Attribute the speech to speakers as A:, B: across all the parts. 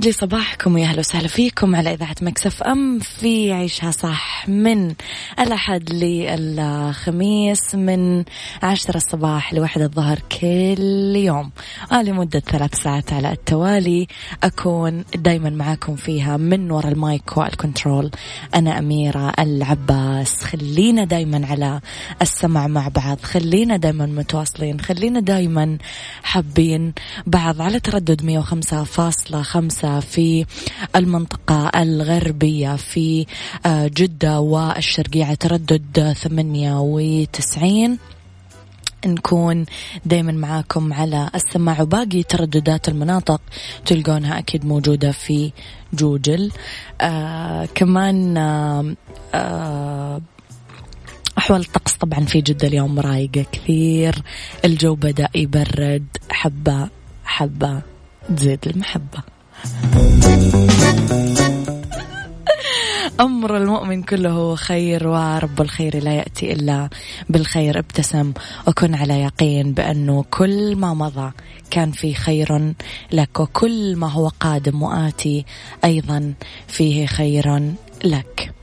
A: يسعد لي صباحكم ويا أهلا وسهلا فيكم على إذاعة Mix FM في عيشها صح من الأحد للخميس من عشرة الصباح لواحد الظهر كل يوم. آه لمدة ثلاث ساعات على التوالي. أكون دائما معاكم فيها من وراء ال mic وال control. أنا أميرة العباس. خلينا دائما على السمع مع بعض. خلينا دائما متواصلين. خلينا دائما حابين بعض. على تردد 105 فاصلة خمسة في المنطقة الغربية في آه، جدة والشرقية تردد ثمانية وتسعين. نكون دايما معاكم على السماع وباقي ترددات المناطق تلقونها أكيد موجودة في جوجل. آه كمان آه آه أحوال الطقس طبعا في جدة اليوم رايقة كثير. الجو بدأ يبرد حبة حبة تزيد المحبة. أمر المؤمن كله خير ورب الخير لا يأتي إلا بالخير. ابتسم وكن على يقين بأنه كل ما مضى كان في خير لك وكل ما هو قادم وآتي أيضا فيه خير لك.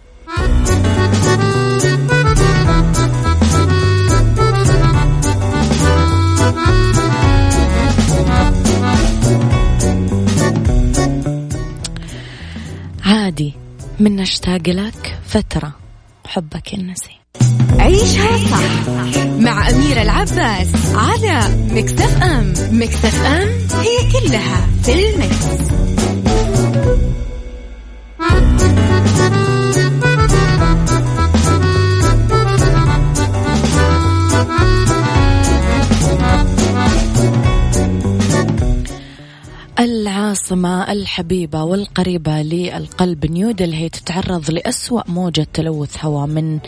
A: من نشتاق لك فترة حبك النسي عيشها صح مع أميرة العباس على مكتف أم مكتف أم هي كلها في المكس.
B: العاصمة الحبيبة والقريبة للقلب نيودلهي تتعرض لأسوأ موجة تلوث هواء من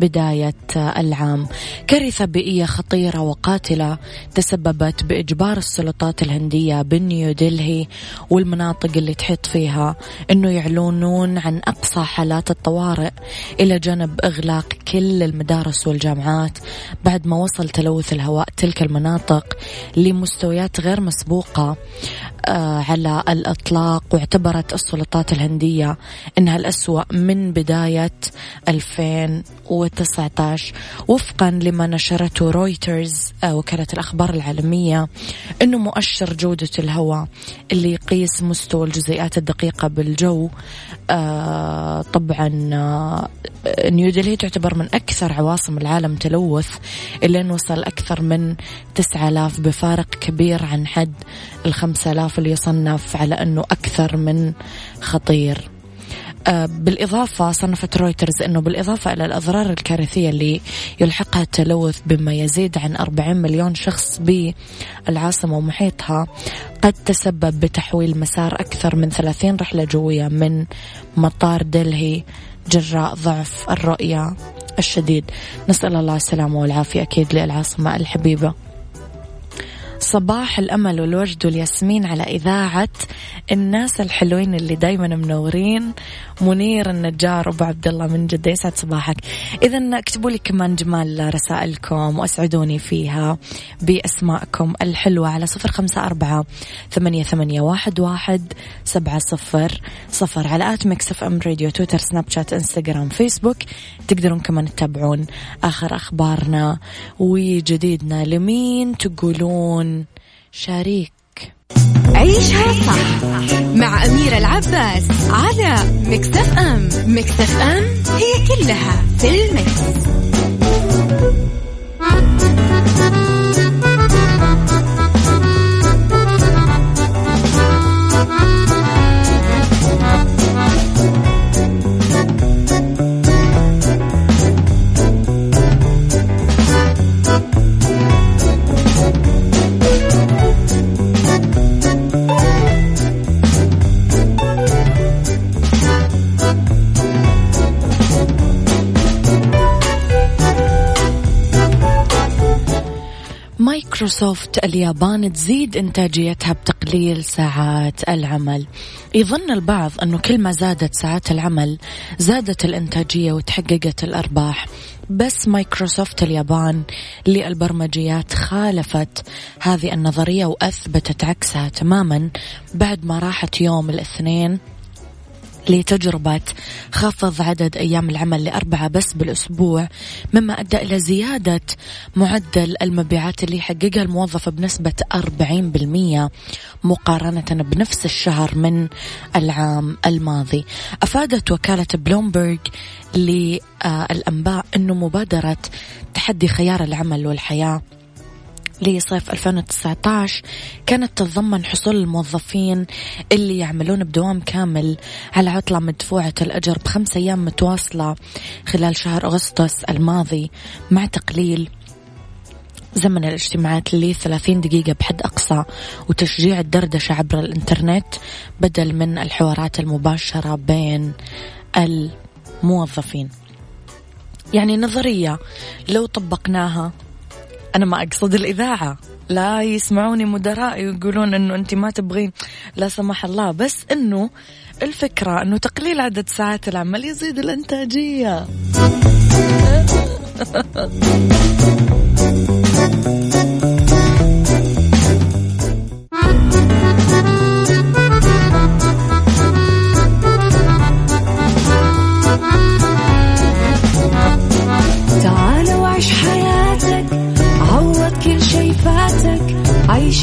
B: بداية العام. كارثة بيئية خطيرة وقاتلة تسببت بإجبار السلطات الهندية بنيودلهي والمناطق اللي تحيط فيها أنه يعلنون عن أقصى حالات الطوارئ إلى جانب إغلاق كل المدارس والجامعات بعد ما وصل تلوث الهواء تلك المناطق لمستويات غير مسبوقة آه، على الإطلاق واعتبرت السلطات الهندية أنها الأسوأ من بداية 2019 وفقا لما نشرته رويترز آه، وكالة الأخبار العالمية أنه مؤشر جودة الهواء اللي يقيس مستوى الجزيئات الدقيقة بالجو آه، طبعا نيودلهي تعتبر من أكثر عواصم العالم تلوث إلى وصل أكثر من 9000 بفارق كبير عن حد ال 5000 اللي يصنف على أنه أكثر من خطير. آه، بالإضافة صنفت رويترز أنه بالإضافة إلى الأضرار الكارثية اللي يلحقها التلوث بما يزيد عن 40 مليون شخص بالعاصمة ومحيطها قد تسبب بتحويل مسار أكثر من 30 رحلة جوية من مطار دلهي جراء ضعف الرؤية الشديد. نسأل الله السلامة والعافية أكيد للعاصمة الحبيبة. صباح الأمل والوجد والياسمين على إذاعة الناس الحلوين اللي دايما منورين. منير النجار أبو عبد الله من جدة يسعد صباحك. إذا اكتبوا لي كمان جمال رسائلكم وأسعدوني فيها بأسماءكم الحلوة على صفر خمسة أربعة ثمانية, ثمانية واحد, واحد سبعة صفر صفر. على at Mix FM Radio تويتر سناب شات إنستغرام فيسبوك. تقدرون كمان تتابعون آخر أخبارنا وجديدنا. لمين تقولون؟ شريك.
C: عيشها صح مع أميرة العباس على مكتف أم. مكتف أم هي كلها في المكس.
B: مايكروسوفت اليابان تزيد إنتاجيتها بتقليل ساعات العمل. يظن البعض أنه كل ما زادت ساعات العمل زادت الإنتاجية وتحققت الأرباح. بس مايكروسوفت اليابان للبرمجيات خالفت هذه النظرية وأثبتت عكسها تماما بعد ما راحت يوم الاثنين لتجربة خفض عدد أيام العمل لأربعة بس بالأسبوع مما أدى إلى زيادة معدل المبيعات اللي يحققها الموظف بنسبة 40% مقارنة بنفس الشهر من العام الماضي. أفادت وكالة بلومبرج للأنباء أنه مبادرة تحدي خيار العمل والحياة لصيف 2019 كانت تتضمن حصول الموظفين اللي يعملون بدوام كامل على عطلة مدفوعة الأجر بخمس أيام متواصلة خلال شهر أغسطس الماضي مع تقليل زمن الاجتماعات ل 30 دقيقة بحد أقصى وتشجيع الدردشة عبر الإنترنت بدل من الحوارات المباشرة بين الموظفين. يعني نظرية لو طبقناها أنا ما أقصد الإذاعة. لا يسمعوني مدرائي ويقولون إنه أنت ما تبغين لا سمح الله. بس إنه الفكرة إنه تقليل عدد ساعات العمل يزيد الإنتاجية.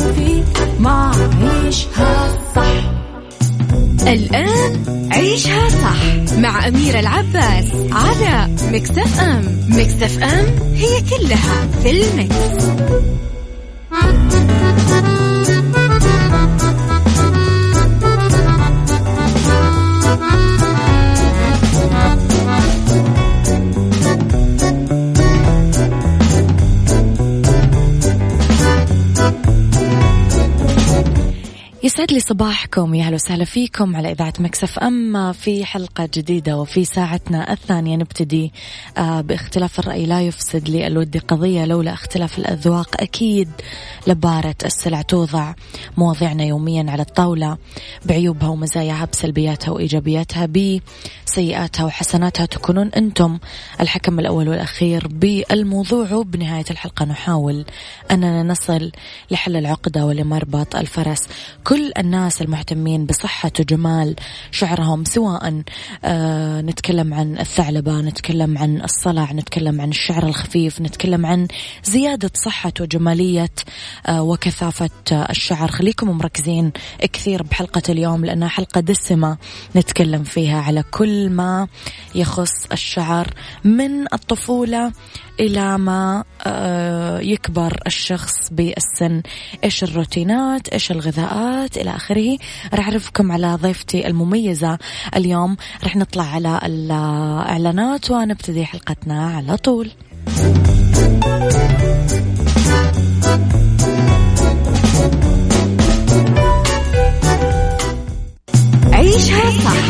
C: المفيد ما عيشها صح الآن عيشها صح مع أميرة العباس على مكتف أم مكتف أم هي كلها في المكس.
B: يسعد لي صباحكم. يا أهلا وسهلا فيكم على إذاعة مكسف اما في حلقة جديدة وفي ساعتنا الثانية نبتدي آه، باختلاف الرأي. لا يفسد لي الود قضية لولا اختلاف الأذواق. أكيد لبارة السلع توضع مواضيعنا يوميا على الطاولة بعيوبها ومزاياها بسلبياتها وإيجابياتها بسيئاتها وحسناتها. تكونون أنتم الحكم الأول والأخير بالموضوع. وبنهاية الحلقة نحاول أننا نصل لحل العقدة ولمربط الفرس. كل الناس المهتمين بصحة وجمال شعرهم سواء آه نتكلم عن الثعلبة نتكلم عن الصلع نتكلم عن الشعر الخفيف نتكلم عن زيادة صحة وجمالية آه وكثافة آه الشعر. خليكم مركزين كثير بحلقة اليوم لأنها حلقة دسمة نتكلم فيها على كل ما يخص الشعر من الطفولة إلى ما آه، يكبر الشخص بالسن. إيش الروتينات؟ إيش الغذاءات؟ إلى آخره. راح أعرفكم على ضيفتي المميزة اليوم. راح نطلع على الإعلانات ونبتدي حلقتنا على طول.
C: عيشها صح.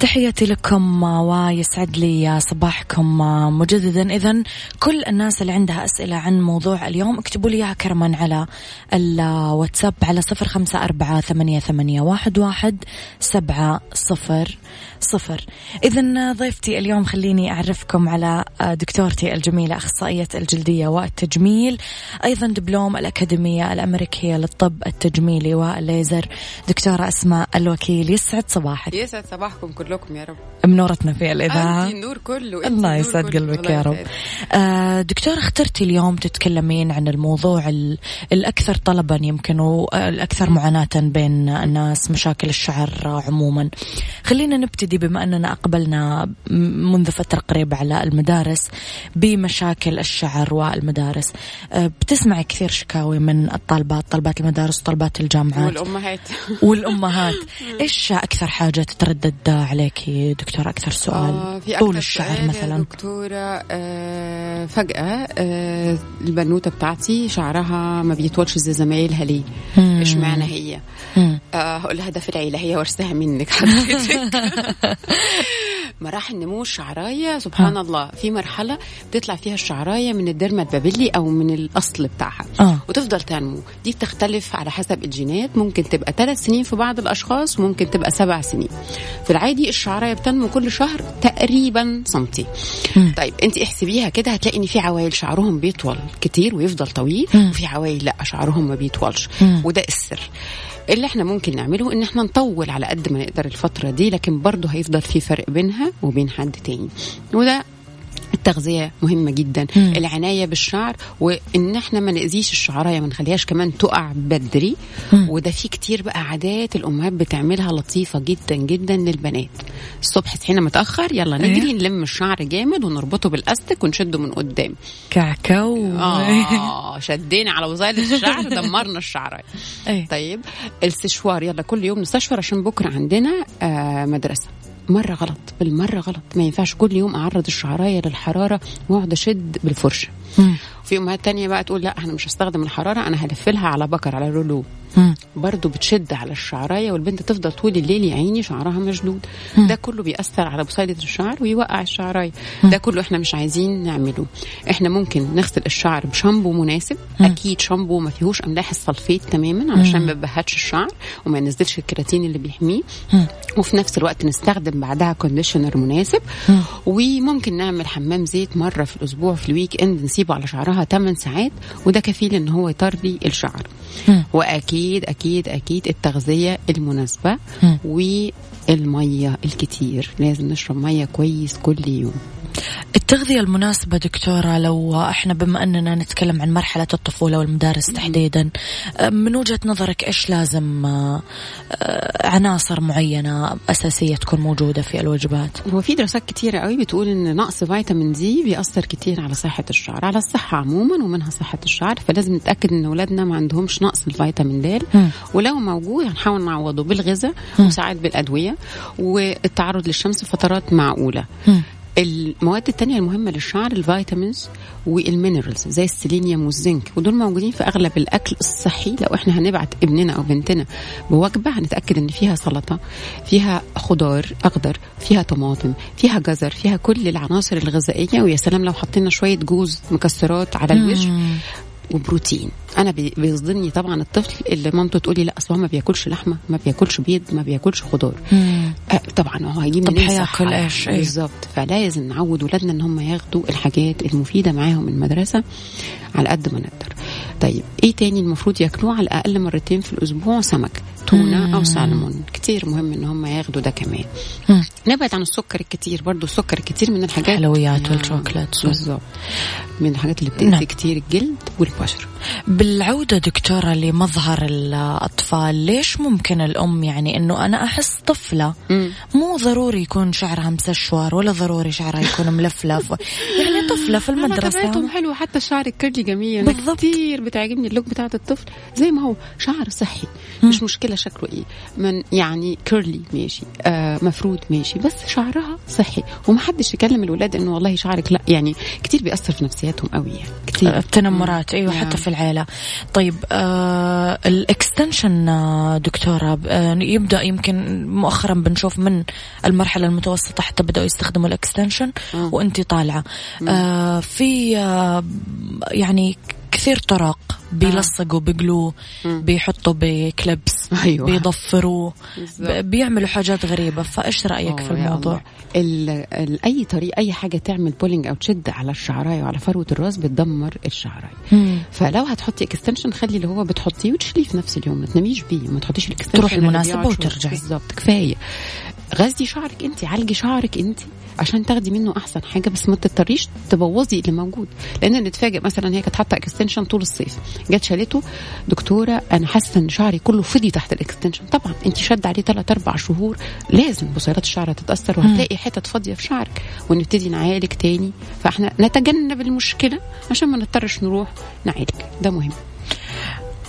B: تحياتي لكم ويسعد لي صباحكم مجددا. إذا كل الناس اللي عندها أسئلة عن موضوع اليوم اكتبوا لي إياها كرما على الواتساب على صفر خمسة أربعة ثمانية, ثمانية واحد, واحد سبعة صفر صفر. إذا ضيفتي اليوم خليني أعرفكم على دكتورتي الجميلة أخصائية الجلدية والتجميل أيضا دبلوم الأكاديمية الأمريكية للطب التجميلي والليزر. دكتورة أسماء الوكيل يسعد صباحك.
D: يسعد صباحكم كلكم. يا رب.
B: منورتنا في الإذاعة.
D: أنت النور كله
B: الله يسعد قلبك يا رب. آه دكتورة اخترتي اليوم تتكلمين عن الموضوع الأكثر طلبا يمكن والأكثر معاناة بين الناس مشاكل الشعر عموما. خلينا نبتدي بما أننا أقبلنا منذ فترة قريبة على المدارس بمشاكل الشعر والمدارس. آه بتسمعي كثير شكاوي من الطالبات طالبات المدارس وطالبات الجامعات.
D: والأمهات.
B: والأمهات. إيش أكثر حاجة تتردد عليك دكتورة أكثر سؤال.
D: آه في
B: طول الشعر مثلا.
D: دكتورة آه فجأة آه البنوتة بتاعتي شعرها ما بيطولش زي زمايلها ليه إيش معنى هي؟ آه هقول لها ده في العيلة هي ورثها منك. حضرتك مراحل نمو الشعراية سبحان ها. الله في مرحلة بتطلع فيها الشعراية من الدرمة البابلي أو من الأصل بتاعها
B: آه.
D: وتفضل تنمو دي بتختلف على حسب الجينات ممكن تبقى ثلاث سنين في بعض الأشخاص وممكن تبقى سبع سنين في العادي الشعراية بتنمو كل شهر تقريبا سنتي م. طيب انت احسبيها كده هتلاقي إن في عوائل شعرهم بيطول كتير ويفضل طويل م. وفي عوائل لأ شعرهم ما بيطولش م. وده السر اللي إحنا ممكن نعمله ان إحنا نطول على قد ما نقدر الفترة دي لكن برضه هيفضل في فرق بينها وبين حد تاني. وده التغذية مهمة جدا مم. العناية بالشعر وإن إحنا ما نأذيش الشعراية ما نخليهاش كمان تقع بدري مم. وده في كتير بقى عادات الأمهات بتعملها لطيفة جدا جدا للبنات الصبح صحينا متأخر يلا نجري إيه؟ نلم الشعر جامد ونربطه بالأستك ونشده من قدام
B: كعكو
D: آه شدينا على وزارة الشعر دمرنا الشعراية
B: إيه؟
D: طيب السشوار يلا كل يوم نستشفر عشان بكرة عندنا آه مدرسة مرة غلط بالمرة غلط. ما ينفعش كل يوم أعرض الشعراية للحرارة وأقعد أشد بالفرشة. في أمهات تانية بقى تقول لا أنا مش هستخدم الحرارة أنا هلف لها على بكر على رولو برضه بتشد على الشعراية والبنت تفضل طول الليل يا عيني شعرها مشدود. ده كله بيأثر على بصيلة الشعر ويوقع الشعراية. ده كله إحنا مش عايزين نعمله. إحنا ممكن نغسل الشعر بشامبو مناسب. أكيد شامبو ما فيهوش أملاح الصلفيت تماما علشان ما يبهتش الشعر وما ينزلش الكيراتين اللي بيحميه. وفي نفس الوقت نستخدم بعدها conditioner مناسب. وممكن نعمل حمام زيت مرة في الأسبوع في ال weekend نسيبه على شعرها 8 ساعات وده كفيل إن هو يطري الشعر. وأكيد أكيد أكيد التغذية المناسبة والمية الكتير. لازم نشرب مية كويس كل يوم.
B: التغذية المناسبة دكتورة لو إحنا بما أننا نتكلم عن مرحلة الطفولة والمدارس تحديدا من وجهة نظرك إيش لازم عناصر معينة أساسية تكون موجودة في الوجبات؟
D: هو في دراسات كتيرة قوي بتقول إن نقص فيتامين دي بيأثر كتير على صحة الشعر، على الصحة عموما ومنها صحة الشعر، فلازم نتأكد إن أولادنا ما عندهمش نقص الفيتامين د ولو موجود هنحاول نعوضه بالغذاء وساعات بالأدوية والتعرض للشمس فترات معقولة. المواد التانية المهمة للشعر الفيتامينز وال minerals زي السيلينيوم والزنك. ودول موجودين في أغلب الأكل الصحي. لو إحنا هنبعت ابننا أو بنتنا بوجبة هنتأكد إن فيها سلطة فيها خضار أخضر فيها طماطم فيها جزر فيها كل العناصر الغذائية. ويا سلام لو حطينا شوية جوز مكسرات على الوش. وبروتين. أنا بيصدمني طبعا الطفل اللي مامته تقولي لا أصل هو ما بياكلش لحمة ما بياكلش بيض ما بياكلش خضار. آه طبعا هو هيجيب
B: منين هياكل إيش
D: بالظبط. فلازم نعود ولادنا إن هم ياخدوا الحاجات المفيدة معاهم من المدرسة على قد ما نقدر. طيب إيه تاني المفروض ياكلوه على الاقل مرتين في الأسبوع؟ سمك. تونه أو سالمون. كتير مهم إن هم ياخدوا ده كمان. نبعد عن السكر الكتير برضو السكر الكتير من الحاجات
B: الحلويات
D: آه،
B: والشوكولات.
D: بالظبط. من الحاجات اللي بتأذي
B: نعم.
D: كتير الجلد والبشره
B: بالعودة دكتورة لمظهر الأطفال ليش ممكن الأم يعني أنه أنا أحس طفلة؟
D: مم.
B: مو ضروري يكون شعرها مسشور ولا ضروري شعرها يكون ملفلف. يعني طفلة في المدرسة.
D: طبيعتهم حلوة حتى الشعر ال curly جميل.
B: بالضبط.
D: كتير بتعجبني ال look بتاعت الطفل. زي ما هو شعر صحي. مش مشكلة. شكله إيه؟ من يعني curly ماشي آه مفرود ماشي بس شعرها صحي. ومحدش يكلم الولاد إنه والله شعرك لا يعني كتير بيأثر في نفسياتهم قوي يعني كتير.
B: التنمرات أيوه
D: نعم.
B: حتى في العيلة. طيب آه ال extension آه، دكتورة آه يبدأ يمكن مؤخرا بنشوف من المرحلة المتوسطة حتى بدأوا يستخدموا ال
D: extension.
B: وانت طالعة. آه في آه يعني كثير طرق بيلصقوا بيقلوا
D: مم.
B: بيحطوا ب clips
D: أيوة.
B: بيضفروا
D: بالظبط.
B: ب- بيعملوا حاجات غريبة فإيش رأيك في الموضوع؟
D: أي طريقه أي حاجة تعمل pulling أو تشد على الشعراية وعلى فروة الراس بتدمر الشعراية
B: مم.
D: فلو هتحطي extension خلي اللي هو بتحطيه وتشيليه في نفس اليوم ما تناميش بيه ما تحطيش ال
B: extension
D: اللي
B: المناسبة. وترجعي.
D: بالظبط كفاية غذي شعرك انت عالجي شعرك انت عشان تاخدي منه أحسن حاجة بس ما تضطريش تبوظي اللي موجود. لأن نتفاجئ مثلا هي كانت حاطة extension طول الصيف. جت شالته دكتورة أنا حاسة إن شعري كله فضي تحت ال extension طبعا انت شد عليه 3 4 شهور. لازم بصيلات الشعر هتتأثر وهتلاقي حتت فاضية في شعرك ونبتدي نعالج تاني. فإحنا نتجنب المشكلة عشان ما نضطرش نروح نعالج. ده مهم.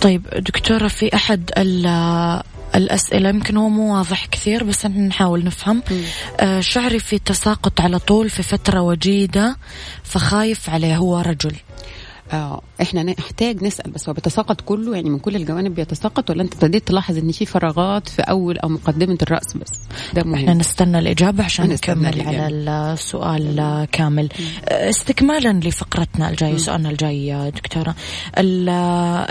B: طيب دكتورة في أحد ال- الأسئلة يمكن هو مو واضح كثير بس نحاول نفهم. آه شعري في تساقط على طول في فترة وجيدة فخايف عليه هو رجل.
D: آه إحنا نحتاج نسأل بس هو بيتساقط كله يعني من كل الجوانب بيتساقط ولا أنت ابتديت تلاحظ إن في فراغات في أول أو مقدمة الرأس بس؟ ده
B: إحنا
D: مهم
B: نستنى الإجابة عشان نكمل. على السؤال كامل. آه، استكمالا لفقرتنا الجاية سؤالنا الجاي يا دكتورة. ال-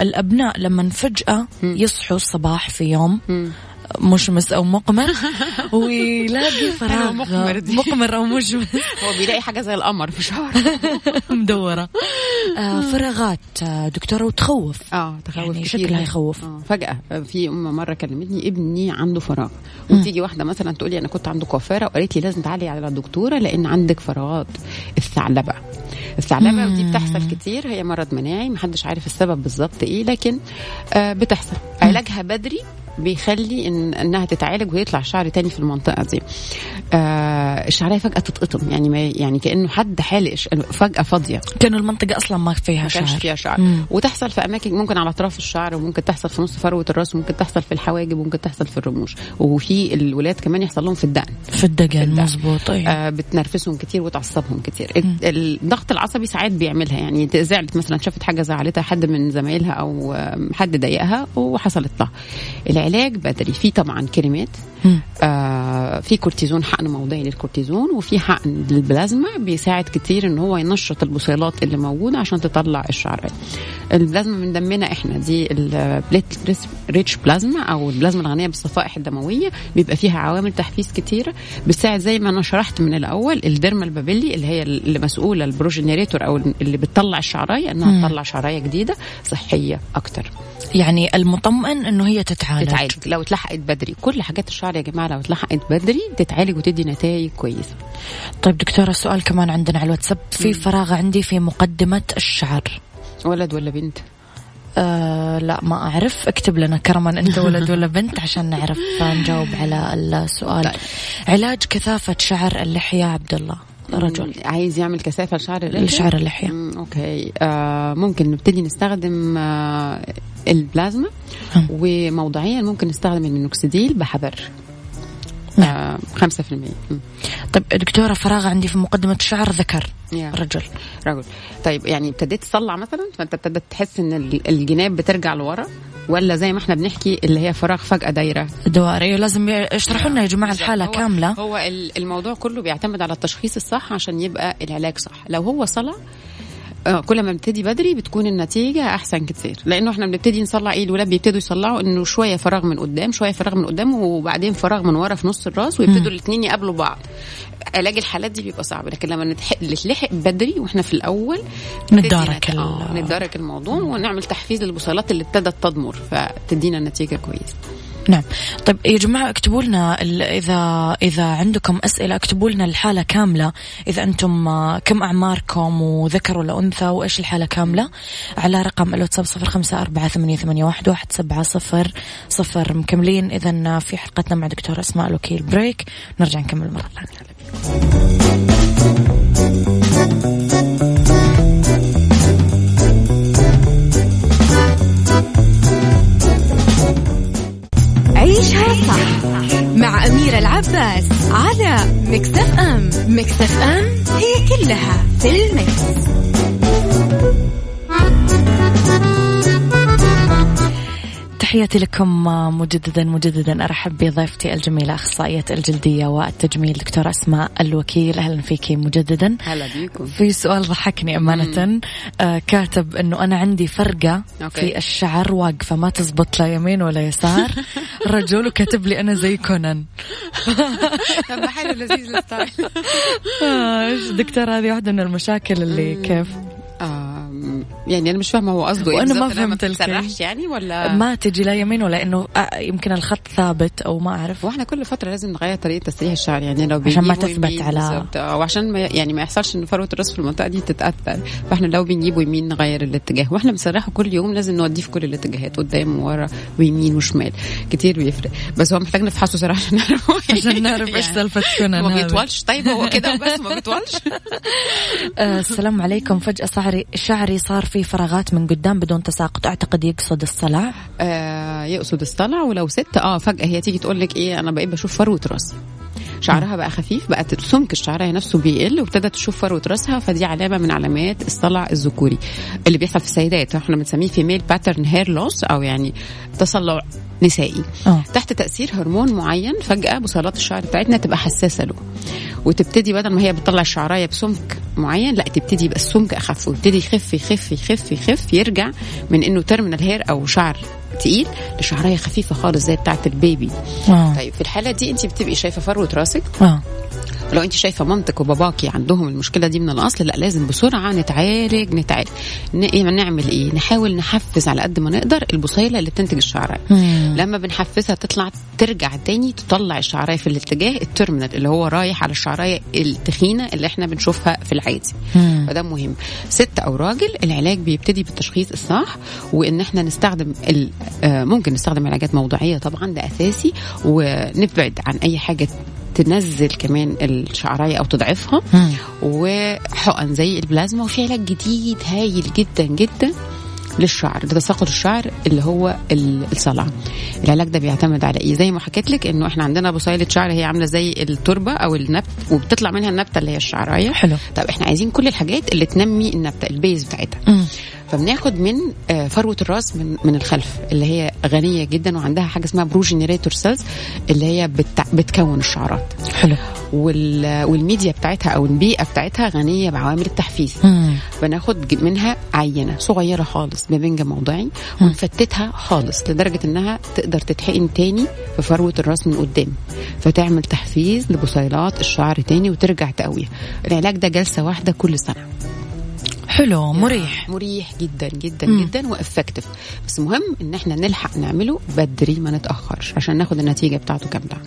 B: الأبناء لما فجأة يصحوا الصباح في يوم. مشمس أو مقمر. ويلاقي فراغ
D: مقمر دي.
B: مقمر أو مشمس.
D: هو بيلاقي حاجة زي القمر في شعره.
B: مدورة. آه فراغات آه، دكتورة وتخوف.
D: آه تخوف
B: يعني
D: كتير.
B: شكلها يخوف.
D: آه فجأة. في ام مرة كلمتني ابني عنده فراغ. وتيجي واحدة مثلا تقول لي أنا كنت عنده كوافيره وقالت لي لازم تعالي على الدكتوره لأن عندك فراغات الثعلبة. الثعلبة ودي بتحصل كتير. هي مرض مناعي محدش عارف السبب بالظبط إيه لكن آه بتحصل. علاجها بدري بيخلي إن إنها تتعالج ويطلع شعر تاني في المنطقة دي. آه الشعرية فجأة تتقطم يعني ما يعني كأنه حد حالق فجأة فاضية.
B: كأن المنطقة أصلا ما فيها
D: ما كانش
B: شعر.
D: فيها شعر.
B: مم.
D: وتحصل في أماكن ممكن على أطراف الشعر وممكن تحصل في نص فروة الرأس وممكن تحصل في الحواجب وممكن تحصل في الرموش. وفي الولاد كمان يحصل لهم في الدقن.
B: في الدقن. مزبوط أيوة.
D: آه بتنرفزهم كتير وتعصبهم كتير. ال- الضغط العصبي ساعات بيعملها. يعني زعلت مثلا شافت حاجة زعلتها حد من زمايلها أو حد ضايقها وحصلت لها. العلاج بدري في طبعا
B: مم.
D: آه في كورتيزون حقن موضعي للكورتيزون وفي حقن للبلازما بيساعد كتير إن هو ينشط البصيلات اللي موجودة عشان تطلع الشعريه البلازما من دمنا إحنا دي ال platelet rich plasma أو البلازما الغنية بالصفائح الدموية بيبقى فيها عوامل تحفيز كتيره بتساعد زي ما أنا شرحت من الأول ال dermal papillae اللي هي اللي مسؤولة ال progenitor أو اللي بتطلع الشعراية إنها تطلع شعراية جديدة صحية أكتر.
B: يعني المطمئن إنه هي تتعالج.
D: تتعالج. لو اتلحقت بدري كل حاجات الشعر يا جماعة لو اتلحقت بدري تتعالج وتدي نتائج كويسة.
B: طيب دكتورة السؤال كمان عندنا على الواتساب. في فراغ عندي في مقدمة الشعر.
D: ولد ولا بنت؟
B: آه لا ما أعرف. اكتب لنا كرما أنت ولد ولا بنت عشان نعرف نجاوب على السؤال.
D: طيب.
B: علاج كثافة شعر اللحية عبد الله رجل.
D: عايز يعمل كثافة لشعر اللحية؟
B: لشعر اللحية.
D: مم، أوكي. آه ممكن نبتدي نستخدم آه البلازما.
B: مم.
D: وموضعيا ممكن نستخدم المينوكسيديل بحذر.
B: نعم.
D: آه 5% مم.
B: طيب دكتورة فراغ عندي في مقدمة الشعر ذكر.
D: يا.
B: رجل
D: رجل. طيب يعني ابتديت تصلع مثلا؟ فأنت ابتديت تحس إن ال- الجناب بترجع لورا؟ ولا زي ما إحنا بنحكي اللي هي فراغ فجأة دايرة؟
B: دوائري لازم يشرحوا لنا يا جماعة الحالة
D: هو
B: كاملة.
D: هو ال- الموضوع كله بيعتمد على التشخيص الصح عشان يبقى العلاج صح. لو هو صلع آه، كل ما بنبتدي بدري بتكون النتيجة أحسن كتير. لأنه إحنا بنبتدي نصلع إيه الولاد بيبتدوا يصلعوا إنه شوية فراغ من قدام شوية فراغ من قدام وبعدين فراغ من ورا في نص الراس ويبتدوا الاثنين يقابلوا بعض. علاج الحالات دي بيبقى صعب لكن لما نتلحق بدري وإحنا في الأول
B: نتدارك
D: آه، نتدارك الموضوع ونعمل تحفيز للبصيلات اللي ابتدت تضمر فتدينا نتيجة كويسة.
B: نعم. طيب يا جماعة اكتبوا لنا إذا إذا عندكم أسئلة اكتبوا لنا الحالة كاملة. إذا أنتم آه، كم أعماركم وذكر ولا أنثى وإيش الحالة كاملة؟ على رقم الواتساب صفر خمسة أربعة ثمانية, ثمانية واحد, واحد سبعة صفر صفر مكملين. إذا في حلقتنا مع دكتور أسماء الوكيل. بريك. نرجع نكمل مرة ثانية.
C: أم مكتف أم
B: تحياتي لكم مجددا مجددا. أرحب بضيفتي الجميلة أخصائية الجلدية والتجميل دكتوره أسماء الوكيل. أهلا فيك مجددا.
D: هلا بيكم.
B: في سؤال ضحكني أمانة. آه كاتب إنه أنا عندي فرقة أوكي. في الشعر واقفة ما تزبط لا يمين ولا يسار. رجل كاتب لي أنا زي كونان.
D: طب حلو لذيذ الستايل.
B: آه، دكتور هذه؟ واحدة من المشاكل اللي كيف؟
D: يعني أنا مش فاهمة هو قصده
B: إيه وأنا ما فهمت
D: الكيف يعني ولا؟
B: ما تجي لا يمين ولا إنه آه، يمكن الخط ثابت أو ما أعرف.
D: وإحنا كل فترة لازم نغير طريقة تسريح الشعر يعني لو
B: عشان ما تثبت على
D: وعشان ما يعني ما يحصلش إن فروة الرأس في المنطقة دي تتأثر. فإحنا لو بنجيبه يمين نغير الاتجاه. وإحنا بنسرحه كل يوم لازم نوديه في كل الاتجاهات قدام وورا ويمين وشمال. كتير بيفرق. بس هو محتاج نفحصه صراحة عشان نعرف
B: عشان نعرف إيش سالفة
D: كونان ما بيطولش. طيب هو كده وبس ما بيطولش.
B: آه، السلام عليكم. فجأة شعري شعري صار في فراغات من قدام بدون تساقط. أعتقد يقصد الصلع
D: آه يقصد الصلع ولو ست. آه فجأة هي تيجي تقول لك إيه أنا بقيت بشوف فروه راسي شعرها بقى خفيف بقت سمك الشعر نفسه بيقل وابتدت تشوف فروه راسها فدي علامة من علامات الصلع الذكوري. اللي بيحصل في السيدات إحنا بنسميه female pattern hair loss أو يعني تصلع نسائي. أوه. تحت تأثير هرمون معين فجأة بصيلات الشعر بتاعتنا تبقى حساسة له. وتبتدي بدل ما هي بتطلع الشعرايه بسمك معين لا تبتدي يبقى السمك أخف ويبتدي يخف يخف يخف يخف يرجع من إنه terminal hair أو شعر. تقيل لشعرايه خفيفة خالص زي بتاعة ال baby. أوه. طيب في الحالة دي انت بتبقي شايفة فروه راسك أوه. ولو انت شايفة مامتك وباباكي عندهم المشكلة دي من الأصل لأ لازم بسرعة نتعالج نتعالج. إيه، نعمل إيه؟ نحاول نحفز على قد ما نقدر البصيلة اللي بتنتج الشعرايه لما بنحفزها تطلع ترجع تاني تطلع الشعرايه في الاتجاه الترمينال اللي هو رايح على الشعرايه التخينة اللي إحنا بنشوفها في العادي. فده مهم. ست أو راجل العلاج بيبتدي بالتشخيص الصح وإن إحنا نستخدم آه، ممكن نستخدم علاجات موضعيه طبعا ده أساسي. ونبعد عن أي حاجة تنزل كمان الشعراية أو تضعفها. وحقن زي البلازما وفي علاج جديد هايل جدا جدا للشعر لتساقط الشعر اللي هو الصلع. العلاج ده بيعتمد على إيه؟ زي ما حكيت لك إنه إحنا عندنا بصيلة شعر هي عاملة زي التربة أو النبت وبتطلع منها النبتة اللي هي الشعراية.
B: حلو.
D: طب إحنا عايزين كل الحاجات اللي تنمي النبتة ال base بتاعتها. فبناخد من آه، فروة الراس من من الخلف اللي هي غنية جدا وعندها حاجة اسمها progenitor cells اللي هي بتكون الشعرات.
B: حلو.
D: والميديا بتاعتها أو البيئة بتاعتها غنية بعوامل التحفيز. مم. بناخد منها عينة صغيرة خالص ببنجة موضعي ونفتتها خالص لدرجة إنها تقدر تتحقن تاني في فروة الراس من قدام. فتعمل تحفيز لبصيلات الشعر تاني وترجع تقويها. العلاج ده جلسة واحدة كل سنة.
B: حلو مريح
D: مريح جدا جدا مم. جدا وافكتيف بس مهم إن إحنا نلحق نعمله بدري ما نتاخرش عشان ناخد النتيجة بتاعته كاملة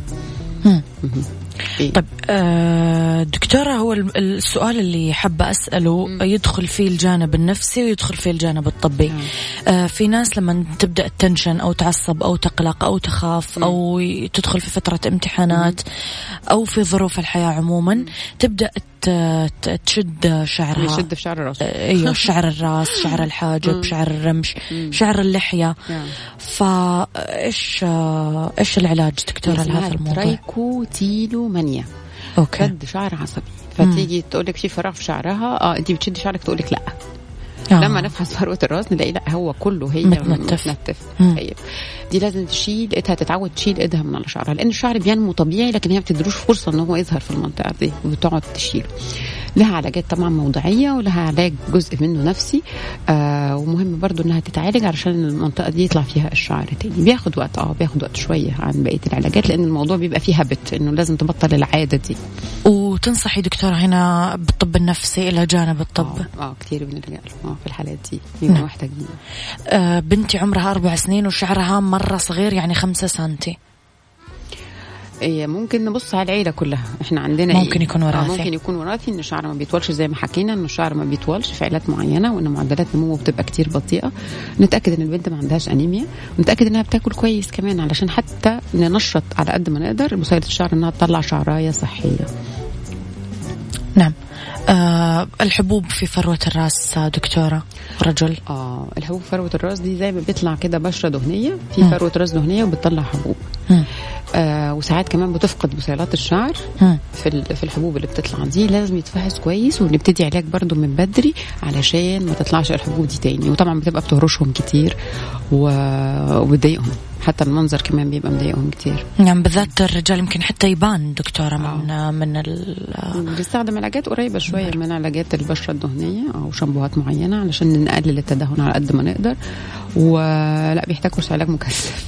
B: إيه؟ طيب آه دكتورة هو السؤال اللي حابة أسأله مم. يدخل فيه الجانب النفسي ويدخل فيه الجانب الطبي مم. آه في ناس لما تبدأ تنشن أو تعصب أو تقلق أو تخاف مم. أو تدخل في فترة امتحانات مم. أو في ظروف الحياة عموما. تبدأ تشد شعرها.
D: يشد في شعر الراس.
B: أيوه شعر الراس شعر الحاجب شعر الرمش شعر اللحية. فايش إيش العلاج دكتورة لهذا الموضوع؟
D: trichotillomania okay. شد شعر عصبي. فتيجي تقول لك في فراغ في شعرها آه انت بتشدي شعرك تقول لك لا. آه. لما نفحص فروة الراس نلاقي لا هو كله هي
B: متنتف,
D: متنتف. طيب. دي لازم تشيل إيدها تتعود تشيل إيدها من على شعرها. لأن الشعر بينمو طبيعي لكن هي ما بتديلوش فرصة إن هو يظهر في المنطقة دي وتقعد تشيله. لها علاجات طبعا موضعيه ولها علاج جزء منه نفسي آه ومهم برضو إنها تتعالج علشان المنطقة دي يطلع فيها الشعر تاني. بياخد وقت آه بياخد وقت شوية عن بقية العلاجات لأن الموضوع بيبقى فيه هبت إنه لازم تبطل العادة دي.
B: وتنصحي دكتورة هنا بالطب النفسي إلى جانب الطب؟
D: آه, آه كثير بنلجأ له آه في الحالات دي. نعم. محتاجين
B: آه بنتي عمرها أربع سنين وشعرها مرة صغير يعني خمسة سنتي.
D: إيه ممكن نبص على العيلة كلها. إحنا عندنا
B: ممكن إيه؟ يكون وراثي
D: آه ممكن يكون وراثي إن الشعر ما بيطولش زي ما حكينا ان الشعر ما بيطولش في عائلات معينة وإن معدلات نموه بتبقى كتير بطيئة. نتأكد إن البنت ما عندهاش أنيميا. ونتأكد إنها بتاكل كويس كمان علشان حتى ننشط على قد ما نقدر بصيله الشعر إنها تطلع شعراية صحية.
B: نعم. آه الحبوب في فروة الرأس دكتورة رجل.
D: آه الحبوب في فروة الرأس دي زي ما بيطلع كده بشرة دهنية في فروة رأس دهنية وبتطلع حبوب. آه وساعات كمان بتفقد بصيلات الشعر في في الحبوب اللي بتطلع دي لازم يتفحص كويس ونبتدي علاج برضو من بدري علشان ما تطلعش الحبوب دي تاني. وطبعا بتبقى بتهرشهم كتير وبتضايقهم. حتى المنظر كمان بيبقى مضايقهم كتير.
B: نعم بالذات الرجال يمكن حتى يبان دكتورة من آه. من ال
D: بيستخدم علاجات قريبة شوية من علاجات البشرة الدهنية أو شامبوهات معينة علشان نقلل التدهن على قد ما نقدر. ولا بيحتاج كورس علاج مكثف.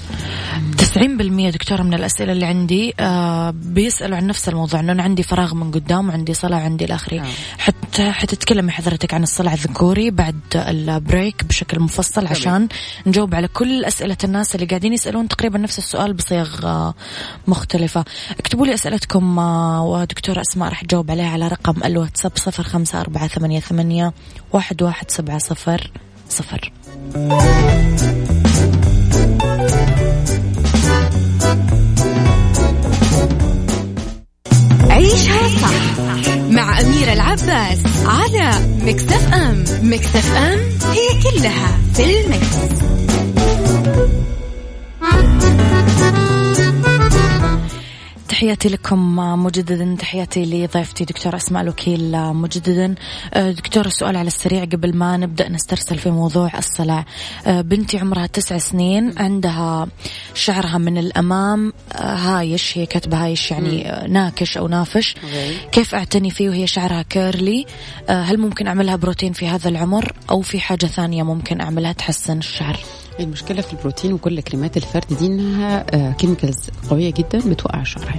B: 90% دكتورة من الأسئلة اللي عندي آه بيسألوا عن نفس الموضوع إنه أنا عندي فراغ من قدام وعندي صلع عندي الآخري آه. حتى حتتكلمي حضرتك عن الصلع الذكوري بعد البريك بشكل مفصل عشان نجاوب على كل أسئلة الناس اللي قاعدين يسألون تقريبا نفس السؤال بصيغ آه مختلفة. اكتبوا لي أسئلتكم آه ودكتورة أسماء راح تجاوب عليها على رقم الواتساب صفر خمسة أربعة ثمانية, ثمانية واحد, واحد سبعة صفر صفر.
C: عيشها صح مع أميرة العباس على مكتف أم مكتف أم هي كلها في المكس.
B: تحياتي لكم مجددا. تحياتي لضيفتي دكتور أسماء الوكيل مجددا. أه، دكتور السؤال على السريع قبل ما نبدأ نسترسل في موضوع الصلع بنتي عمرها تسع سنين عندها شعرها من الأمام هايش هي كاتبة هايش يعني ناكش أو نافش. كيف أعتني فيه وهي شعرها curly؟ هل ممكن أعملها بروتين في هذا العمر أو في حاجة ثانية ممكن أعملها تحسن الشعر؟
D: المشكلة في البروتين وكل كريمات الفرد دي إنها chemicals قوية جدا بتوقع الشعر.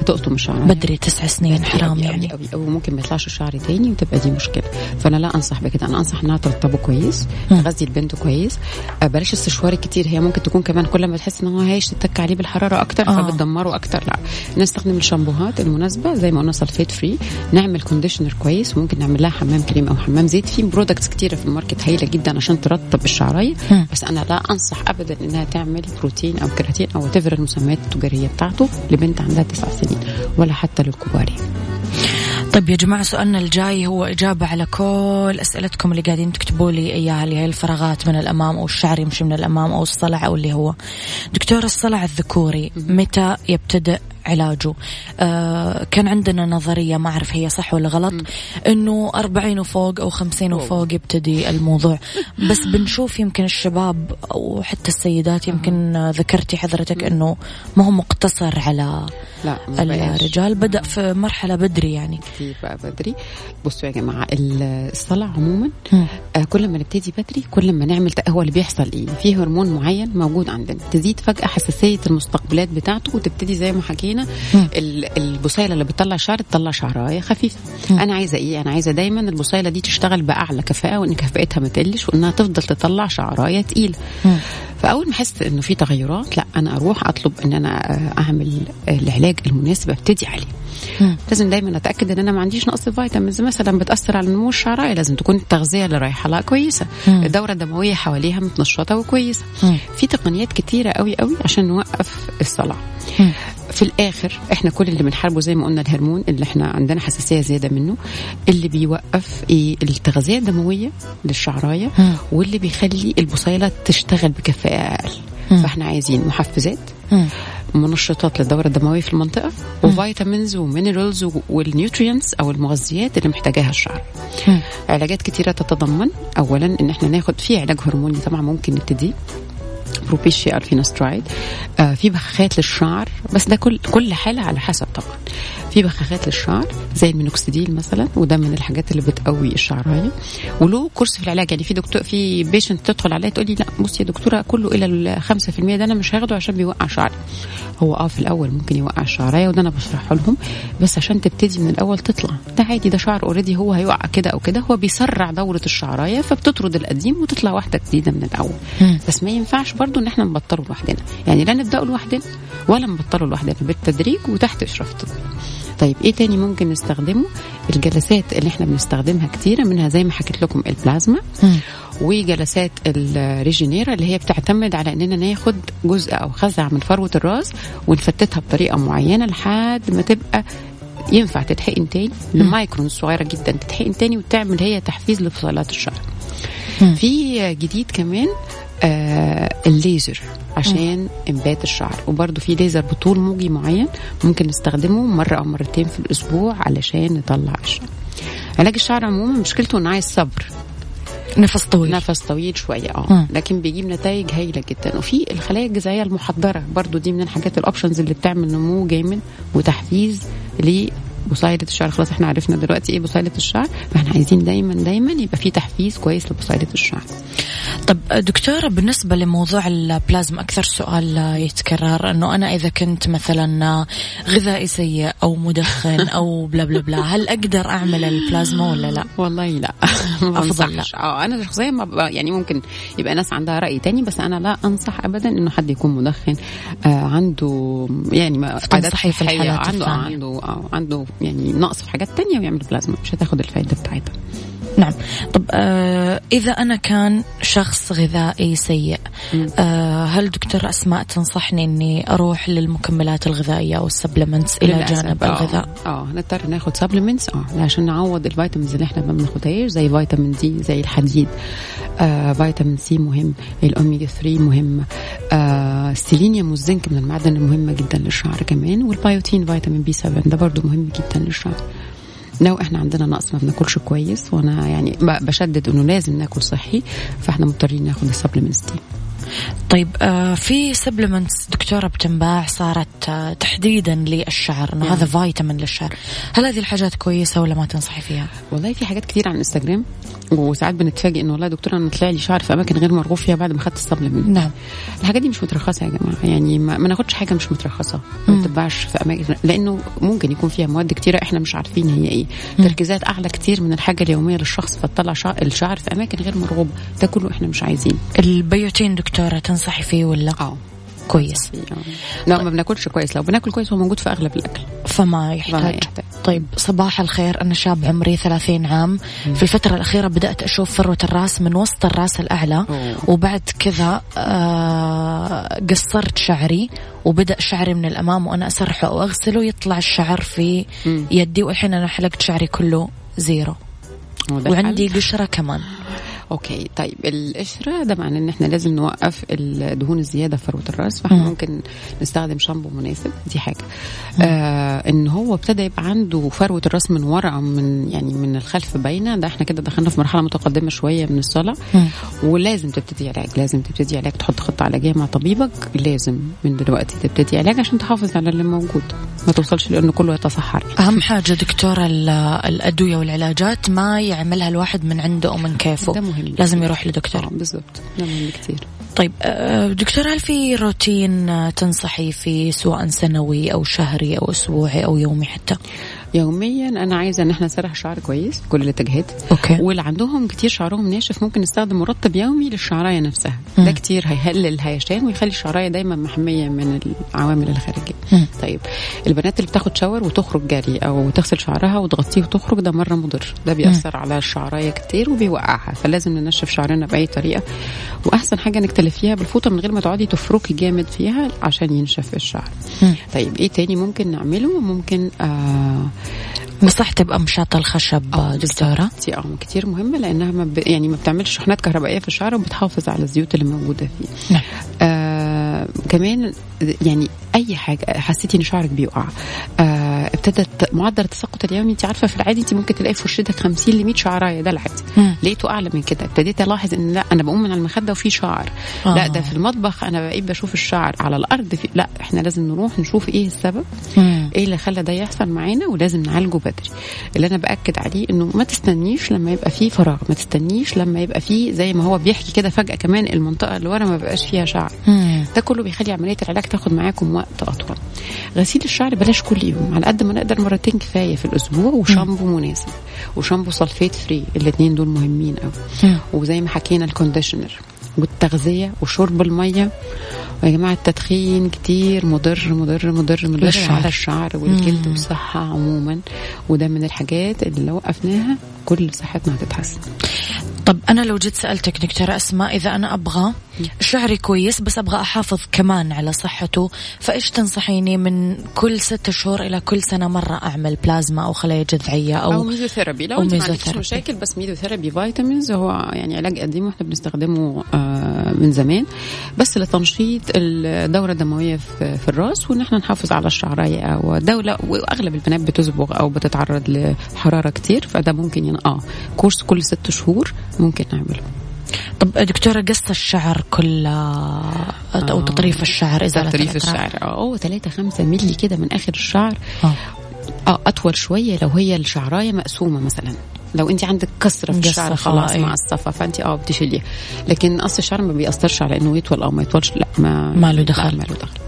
D: هتقطم الشعر
B: بدري تسع سنين حرام يعني.
D: أوي أوي ممكن ما يطلعش الشعر تاني وتبقى دي مشكلة. فأنا لا أنصح بكده. أنا أنصح إنها ترطبه كويس تغذي البنت كويس. آه، بلاش السشوار الكتير هي ممكن تكون كمان كل ما تحس ان هو هيش تتك عليه بالحرارة أكتر آه. فبتدمره أكتر. لا. نستخدم الشامبوهات المناسبة زي ما قلنا sulfate free نعمل conditioner كويس. وممكن نعمل لها حمام كريم أو حمام زيت. في products كتيرة في ال market هايلة جدا عشان ترطب الشعراية. بس أنا لا أنصح ابدا إنها تعمل بروتين أو كراتين أو تفر المسميات التجارية بتاعته لبنت عندها تسع سنين ولا حتى للكبار
B: طيب يا جماعة سؤالنا الجاي هو إجابة على كل أسئلتكم اللي قاعدين تكتبوا لي إياها اللي هي الفراغات من الأمام أو الشعر يمشي من الأمام أو الصلع أو اللي هو. دكتور الصلع الذكوري متى يبتدئ علاجه. آه كان عندنا نظرية ما أعرف هي صح ولا غلط أنه أربعين وفوق أو خمسين وفوق يبتدي الموضوع. بس بنشوف يمكن الشباب أو حتى السيدات يمكن ذكرتي حضرتك أنه ما هو مقتصر على لا الرجال. بدأ في مرحلة بدري يعني.
D: كثير بقى بدري؟ بصوا يا جماعة الصلع عموما آه كل ما نبتدي بدري كل ما نعمل هو اللي بيحصل إيه؟ في هرمون معين موجود عندنا تزيد فجأة حساسية المستقبلات بتاعته وتبتدي زي ما حكينا البصيلة اللي بتطلع شعر تطلع شعراية خفيفة. أنا عايزة إيه؟ أنا عايزة دايما البصيلة دي تشتغل بأعلى كفاءة وإن كفاءتها ما تقلش وإنها تفضل تطلع شعراية تقيلة. فأول ما احس إنه في تغيرات لا أنا أروح أطلب إن أنا آه، أعمل العلاج المناسب أبتدي عليه. مم. لازم دايما أتأكد إن أنا ما عنديش نقص فيتامينز. مثلا بتأثر على نمو الشعرايه لازم تكون التغذية اللي رايحة لها كويسة. مم. الدورة الدموية حواليها متنشطة وكويسة. مم. في تقنيات كتيرة قوي قوي عشان نوقف الصلع مم. في الآخر إحنا كل اللي بنحاربه زي ما قلنا الهرمون اللي إحنا عندنا حساسية زيادة منه اللي بيوقف إيه التغذية الدموية للشعراية. واللي بيخلي البصيلة تشتغل بكفاءة أقل. فإحنا عايزين محفزات. منشطات للدورة الدموية في المنطقة و vitamins و minerals وال nutrients أو المغذيات اللي محتاجاها الشعر علاجات كثيرة تتضمن أولا إن إحنا ناخد في علاج هرموني طبعا ممكن نبتدي Propecia ال finasteride آه في بخاخات للشعر بس ده كل كل حالة على حسب طبعا. في بخاخات للشعر زي المينوكسيديل مثلا وده من الحاجات اللي بتقوي الشعرايه وله course في العلاج يعني في دكتور في patient تدخل عليا تقول لي لا بصي يا دكتورة كله إلا ال 5% ده أنا مش هاخده عشان بيوقع شعري. هو آه في الأول ممكن يوقع الشعرايه وده أنا بشرحه لهم بس عشان تبتدي من الأول تطلع. ده عادي ده شعر already هو هيوقع كده أو كده هو بيسرع دورة الشعراية فبتطرد القديم وتطلع واحدة جديدة من الأول. بس ما ينفعش برضو إن إحنا نبطله لوحدنا. يعني لا نبدأه لوحدنا ولا نبطله لوحدنا بالتدريج وتحت إشراف طبي. طيب إيه تاني ممكن نستخدمه؟ الجلسات اللي إحنا بنستخدمها كتيرة منها زي ما حكيت لكم البلازما وجلسات الريجينيرا اللي هي بتعتمد على إننا ناخد جزء أو خزعه من فروة الراس ونفتتها بطريقة معينة لحد ما تبقى ينفع تتحقن تاني المايكرون صغيرة جدا تتحقن تاني وتعمل هي تحفيز لفصيلات الشعر. في جديد كمان آه الليزر عشان إنبات الشعر. وبرده في ليزر بطول موجي معين ممكن نستخدمه مرة أو مرتين في الأسبوع علشان نطلع الشعر. علاج الشعر عموما مشكلته إنه عايز صبر.
B: نفس طويل.
D: نفس طويل شوية آه. لكن بيجيب نتائج هايلة جدا. وفي الخلايا الجذعيه المحضرة برضو دي من الحاجات ال options اللي بتعمل نمو جامد وتحفيز بصيلة الشعر. خلاص إحنا عرفنا دلوقتي إيه بصيلة الشعر فإحنا عايزين دايما دايما يبقى في تحفيز كويس لبصيلة الشعر.
B: طب دكتورة بالنسبة لموضوع البلازما أكثر سؤال يتكرر أنه أنا إذا كنت مثلا غذائي سيء أو مدخن أو بلا بلا بلا هل أقدر أعمل البلازما ولا لا؟
D: والله لا.
B: أفضل لا.
D: آه أنا شخصيا ما يعني ممكن يبقى ناس عندها رأي تاني بس أنا لا أنصح أبدا إنه حد يكون مدخن. آه عنده يعني ما
B: في الحالات الثانية.
D: عنده آه عنده يعني نقص في حاجات تانية ويعمل بلازما مش هتاخد الفائدة بتاعتها.
B: نعم. طب آه إذا أنا كان شخص غذائي سيء آه هل دكتور أسماء تنصحني أني أروح للمكملات الغذائية أو ال supplements
D: إلى.
B: جانب
D: آه.
B: الغذاء؟
D: آه نضطر ناخد supplements آه عشان نعوض ال vitamins اللي إحنا ما بناخدهاش زي فيتامين دي زي الحديد. آه فيتامين سي مهم الاوميجا 3 مهم آه السيلينيوم والزنك من المعادن المهمه جدا للشعر كمان والبايوتين فيتامين بي 7 ده برضو مهم جدا للشعر. لو إحنا عندنا نقص ما بناكلش كويس وأنا يعني بشدد انه لازم ناكل صحي فاحنا مضطرين ناخد ال supplements دي.
B: طيب آه في supplements دكتورة بتنباع صارت آه تحديدا للشعر إنه
D: نعم.
B: هذا فيتامين للشعر. هل هذه الحاجات كويسة ولا ما تنصحي فيها؟
D: والله في حاجات كتير على الانستجرام وساعات بنتفاجئ انه والله يا دكتورة أنا طلع لي شعر في أماكن غير مرغوب فيها بعد ما خدت ال supplement.
B: نعم.
D: الحاجات دي مش مترخصة يا جماعة. يعني ما, ما ناخدش حاجة مش مترخصة. ما تتباعش في أماكن. لأنه ممكن يكون فيها مواد كتيرة إحنا مش عارفين هي إيه. تركيزات أعلى كتير من الحاجة اليومية للشخص فتطلع شعر الشعر في أماكن غير مرغوبه ده كله إحنا مش عايزين.
B: البيوتين دكتورة تنصحي فيه ولا؟
D: آه.
B: كويس.
D: لو ما بناكلش كويس. لو بناكل كويس هو موجود في أغلب الأكل.
B: فما يحتاج.
D: يحتاج.
B: طيب صباح الخير. أنا شاب عمري 30 عام. في الفترة الأخيرة بدأت أشوف فروة الراس من وسط الراس الأعلى.
D: أوه.
B: وبعد كذا آه قصرت شعري. وبدأ شعري من الأمام وأنا أسرحه أو أغسله يطلع الشعر في
D: مم.
B: يدي. والحين أنا حلقت شعري كله
D: zero.
B: وعندي؟ قشرة كمان.
D: okay طيب القشرة ده معناه إن إحنا لازم نوقف الدهون الزيادة في فروة الرأس فإحنا
B: مم.
D: ممكن نستخدم شامبو مناسب دي حاجة. آه إن هو ابتدى يبقى عنده فروة الرأس من ورا من يعني من الخلف باينة ده إحنا كده دخلنا في مرحلة متقدمة شوية من الصلع.
B: مم.
D: ولازم تبتدي علاج لازم تبتدي علاج تحط خطة علاجيه مع طبيبك لازم من دلوقتي تبتدي علاج عشان تحافظ على اللي موجود. ما توصلش لأنه كله يتصحر.
B: أهم حاجة دكتورة ال- الأدوية والعلاجات ما يعملها الواحد من عنده أو من كيفه.
D: ده مهم.
B: لازم يروح لدكتور.
D: آه، بالظبط ده مهم كتير.
B: طيب آه، دكتور هل في روتين آه، تنصحي فيه سواء سنوي أو شهري أو أسبوعي أو يومي حتى؟
D: يوميا أنا عايزة إن إحنا نسرح الشعر كويس في كل الاتجاهات
B: أوكي.
D: واللي عندهم كتير شعرهم ناشف ممكن نستخدم مرطب يومي للشعراية نفسها.
B: مم.
D: ده كتير هيقلل الهيشان ويخلي الشعراية دايما محمية من العوامل الخارجية.
B: مم.
D: طيب البنات اللي بتاخد شاور وتخرج جري أو تغسل شعرها وتغطيه وتخرج ده مرة مضر. ده بيأثر على الشعراية كتير وبيوقعها فلازم ننشف شعرنا بأي طريقة. وأحسن حاجة إنك تلفيها بالفوطة من غير ما تقعدي تفركي جامد فيها عشان ينشف الشعر.
B: مم.
D: طيب إيه تاني ممكن نعمله؟ ممكن آه
B: نصحتي بأمشاط الخشب آه، دكتورة.
D: دي آه كتير مهمة لأنها ما ب... يعني ما بتعملش شحنات كهربائية في الشعر وبتحافظ على الزيوت اللي موجودة فيه.
B: نعم.
D: آه كمان يعني أي حاجة حسيتي إن شعرك بيقع. آه ابتدت معدل التساقط اليومي انت عارفة في العادي انت ممكن تلاقي في فرشتك 50 ل 100 شعرايه ده العادي. لقيته أعلى من كده. ابتديت ألاحظ إن لا أنا بقوم من على المخدة وفي شعر. آه. لا ده في المطبخ أنا بقيت بشوف الشعر على الأرض في لا إحنا لازم نروح نشوف إيه السبب. مم. إيه اللي خلى ده يحصل معانا ولازم نعالجه بدري. اللي أنا بأكد عليه إنه ما تستنيش لما يبقى فيه فراغ ما تستنيش لما يبقى فيه زي ما هو بيحكي كده فجأة كمان المنطقة اللي ورا ما بقاش فيها شعر. مم. ده كله بيخلي عملية العلاج تاخد معاكم وقت أطول. غسيل الشعر بلاش كل يوم على قد ما نقدر مرتين كفاية في الأسبوع وشامبو مناسب. وشامبو sulfate free الاثنين دول مهمين قوي وزي ما حكينا ال conditioner والتغذية وشرب المية. ويا جماعة التدخين كتير مضر مضر مضر مضر للشعر. على الشعر والجلد والصحة عموما. وده من الحاجات اللي لو وقفناها كل صحتنا هتتحسن.
B: طب أنا لو جيت سألتك دكتورة أسماء إذا أنا أبغى شعري كويس بس أبغى أحافظ كمان على صحته فإيش تنصحيني من كل ستة شهور إلى كل سنة مرة أعمل بلازما أو خلايا جذعية أو,
D: أو ميزوثيرابي؟ لو أنت ما مشاكل بس mesotherapy vitamins هو يعني علاج قديم وإحنا بنستخدمه آه من زمان. بس لتنشيط الدورة الدموية في الرأس وإن إحنا نحافظ على الشعراية أو دولة وأغلب البنات بتصبغ أو بتتعرض لحرارة كتير فده ممكن ين... آه كورس كل ست شهور ممكن نعمله.
B: طب دكتورة قص الشعر كل أو تطريف الشعر
D: إزالة تطريف الشعر. آه. 3 5 ملي كده من آخر الشعر. آه. آه أطول شوية لو هي الشعراية مقسومة مثلا. لو أنت عندك كسره في الشعر خلاص مع الصفا فأنت آه بتشيليه لكن قص الشعر ما بيأثرش على إنه يطول أو ما يطولش لا ما
B: ما له دخل. ما له دخل.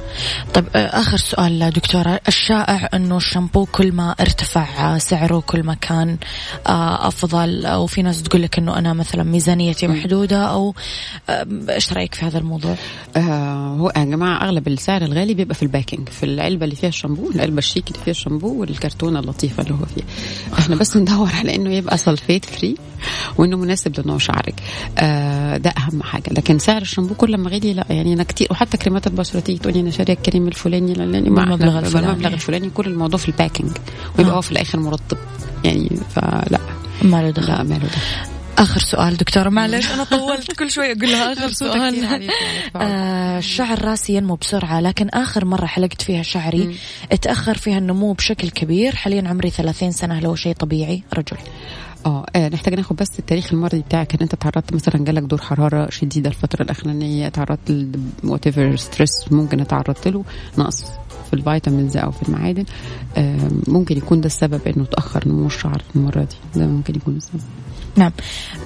B: طيب آه، آخر سؤال دكتورة. الشائع إنه الشامبو كل ما ارتفع سعره كل ما كان آه، أفضل أو في ناس تقول لك إنه أنا مثلا ميزانيتي محدودة أو آه، إيش رأيك في هذا الموضوع؟
D: هو يا جماعة أغلب السعر الغالي بيبقى في ال packaging في العلبة اللي فيها الشامبو العلبة الشيك اللي فيها الشامبو والكرتونة اللطيفة اللي هو فيها. إحنا بس ندور على إنه يبقى sulfate free. وإنه مناسب لنوع شعرك. ده أهم حاجة. لكن سعر الشامبو كل ما غلي لا يعني أنا كتير وحتى كريمات البشره تيجي تقولي أنا شارية الكريم الفلاني لاني
B: ما المبلغ الفلاني.
D: المبلغ الفلاني. كل الموضوع في ال packaging ويبقى آه. هو في الآخر مرطب. يعني فلا.
B: ما له دخل. لا ما له دخل. آخر سؤال دكتورة معلش أنا طولت كل شوي أقول لها آخر سؤال. آه شعر راسي ينمو بسرعة لكن آخر مرة حلقت فيها شعري اتاخر فيها النمو بشكل كبير. حاليا عمري 30 سنة هل هو شيء طبيعي؟ رجل.
D: آه نحتاج ناخد بس التاريخ المرضي بتاعك إن أنت تعرضت مثلا جالك دور حرارة شديدة الفترة الأخرانية تعرضت whatever stress ممكن تعرضت له نقص في الفيتامينز أو في المعادن ممكن يكون ده السبب إنه تاخر نمو الشعر المرة دي ده ممكن يكون السبب.
B: نعم.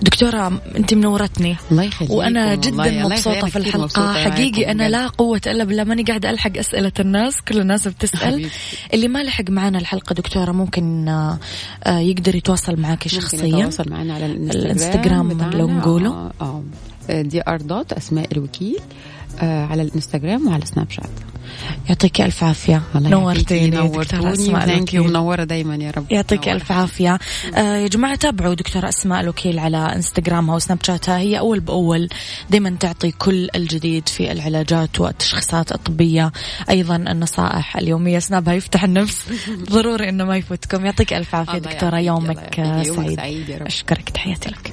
B: دكتورة أنت منورتني.
D: الله يخليك
B: وأنا جدا الله مبسوطة في الحلقة. مبسوطة حقيقي أنا لا قوة إلا بالله ماني قاعدة ألحق أسئلة الناس كل الناس بتسأل. اللي ما لحق معنا الحلقة دكتورة ممكن آه، يقدر يتواصل معك شخصيا.
D: يتواصل معنا على
B: الإنستغرام, الإنستغرام لو نقوله
D: آه آه Dr dot أسماء الوكيل. آه على الانستغرام وعلى سناب شات.
B: يعطيك ألف عافية.
D: نورتيني نورتوني يو منوره دايما يا رب.
B: يعطيك ألف عافية. آه يا جماعة تابعوا دكتورة أسماء الوكيل على إنستغرامها وسناب شاتها. هي أول بأول دائما تعطي كل الجديد في العلاجات والتشخيصات الطبية. أيضا النصائح اليومية. سنابها يفتح النفس. ضروري إنه ما يفوتكم. يعطيك ألف عافية دكتورة. يومك سعيد. أشكرك. تحياتي لك.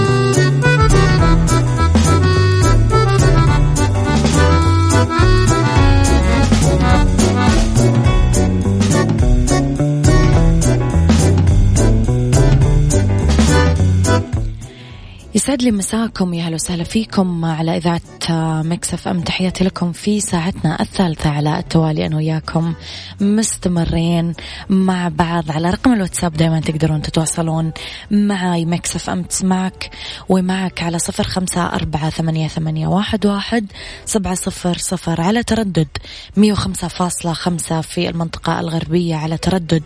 B: يسعد لي مساكم يا أهلا وسهلا فيكم على إذاعة مكس إف إم. تحياتي لكم في ساعتنا الثالثة على التوالي أنا وياكم مستمرين مع بعض على رقم الواتساب دائما تقدرون تتواصلون معي مكس إف إم. تسمعك ومعك على صفر خمسة أربعة ثمانية, ثمانية واحد, واحد سبعة صفر صفر على تردد مية وخمسة فاصلة خمسة في المنطقة الغربية على تردد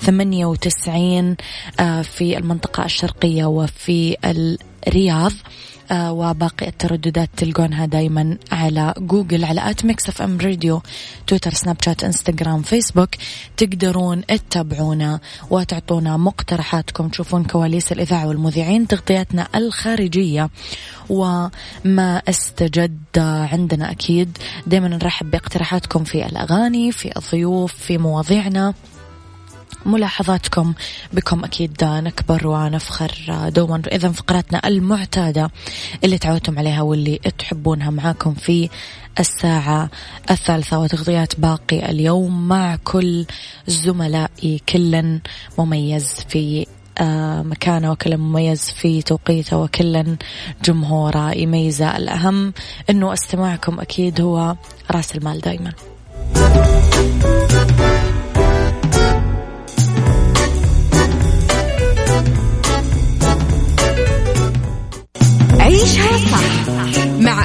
B: ثمانية وتسعين آه، في المنطقة الشرقية وفي الرياض آه وباقي الترددات تلقونها دايما على جوجل على at ميكس إف إم راديو تويتر سناب شات إنستغرام فيسبوك. تقدرون تتابعونا وتعطونا مقترحاتكم تشوفون كواليس الإذاعة والمذيعين تغطياتنا الخارجية. وما استجد عندنا أكيد دايما نرحب باقتراحاتكم في الأغاني في الضيوف في مواضيعنا. ملاحظاتكم. بكم أكيد نكبر ونفخر دوما. إذا فقراتنا المعتادة اللي تعودتم عليها واللي تحبونها معاكم في الساعة الثالثة وتغطيات باقي اليوم مع كل زملائي. كلا مميز في آه، مكانه وكل مميز في توقيته وكل جمهوره. يميزه الأهم أنه استماعكم أكيد هو رأس المال دايما.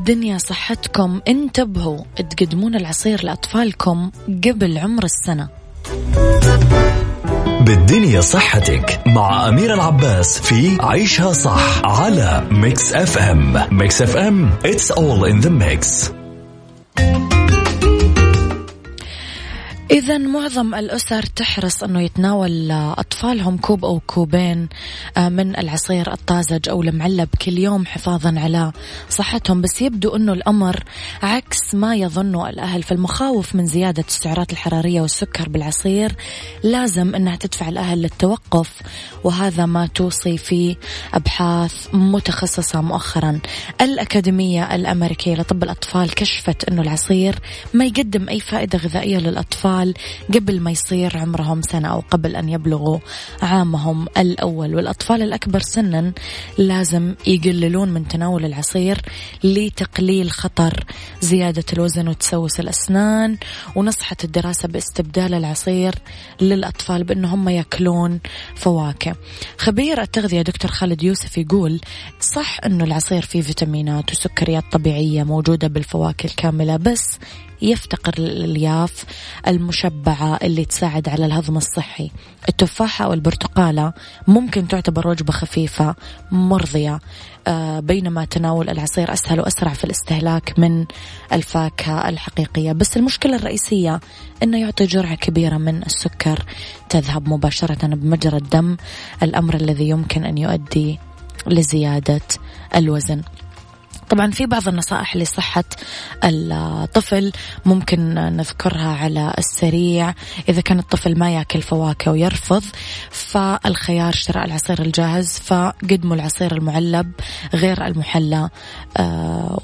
B: لأنه بالدنيا صحتكم انتبهوا تقدمون العصير لأطفالكم قبل عمر السنة.
E: بالدنيا صحتك مع أمير العباس في عيشها صح على Mix FM Mix FM it's all in the mix.
B: إذا معظم الأسر تحرص أنه يتناول أطفالهم كوب أو كوبين آه، من العصير الطازج أو المعلب كل يوم حفاظا على صحتهم. بس يبدو أنه الأمر عكس ما يظنه الأهل. فالمخاوف من زيادة السعرات الحرارية والسكر بالعصير لازم أنها تدفع الأهل للتوقف وهذا ما توصي فيه أبحاث متخصصة مؤخرا. الأكاديمية الأمريكية لطب الأطفال كشفت أنه العصير ما يقدم أي فائدة غذائية للأطفال. الأطفال قبل ما يصير عمرهم سنة أو قبل أن يبلغوا عامهم الأول. والأطفال الأكبر سنا لازم يقللون من تناول العصير لتقليل خطر زيادة الوزن وتسوس الأسنان ونصحت الدراسة باستبدال العصير للأطفال بأنهم يأكلون فواكه. خبير التغذية دكتور خالد يوسف يقول صح أنه العصير فيه فيتامينات وسكريات طبيعية موجودة بالفواكه الكاملة بس يفتقر للألياف المشبعة اللي تساعد على الهضم الصحي. التفاحة أو البرتقالة ممكن تعتبر وجبة خفيفة مرضية آه، بينما تناول العصير أسهل وأسرع في الاستهلاك من الفاكهة الحقيقية. بس المشكلة الرئيسية أنه يعطي جرعة كبيرة من السكر تذهب مباشرة بمجرى الدم الأمر الذي يمكن أن يؤدي لزيادة الوزن. طبعا في بعض النصائح لصحة الطفل ممكن نذكرها على السريع. إذا كان الطفل ما يأكل فواكه ويرفض فالخيار شراء العصير الجاهز فقدموا العصير المعلب غير المحلى آه،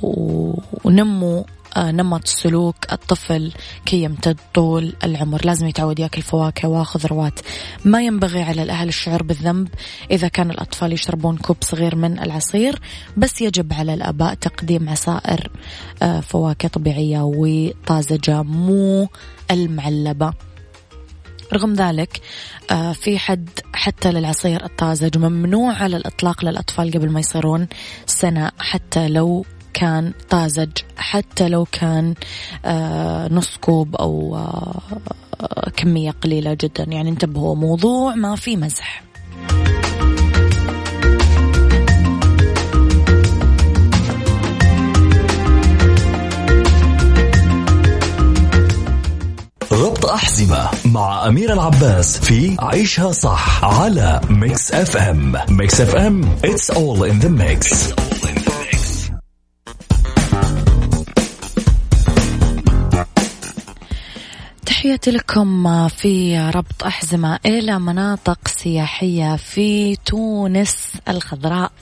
B: ونموا نمط سلوك الطفل كي يمتد طول العمر. لازم يتعود ياكل فواكه وخضروات ما ينبغي على الأهل الشعور بالذنب إذا كان الأطفال يشربون كوب صغير من العصير بس يجب على الآباء تقديم عصائر آه، فواكه طبيعية وطازجة مو المعلبة. رغم ذلك آه، في حد حتى للعصير الطازج ممنوع على الإطلاق للأطفال قبل ما يصيرون سنة حتى لو كان طازج حتى لو كان آه، نص كوب أو آه، كمية قليلة جدا. يعني انتبهوا موضوع ما في مزح.
E: ربط أحزمة مع أمير العباس في عيشها صح على Mix FM Mix FM it's all in the mix,
B: تحياتي لكم في ربط أحزمة إلى مناطق سياحية في تونس الخضراء.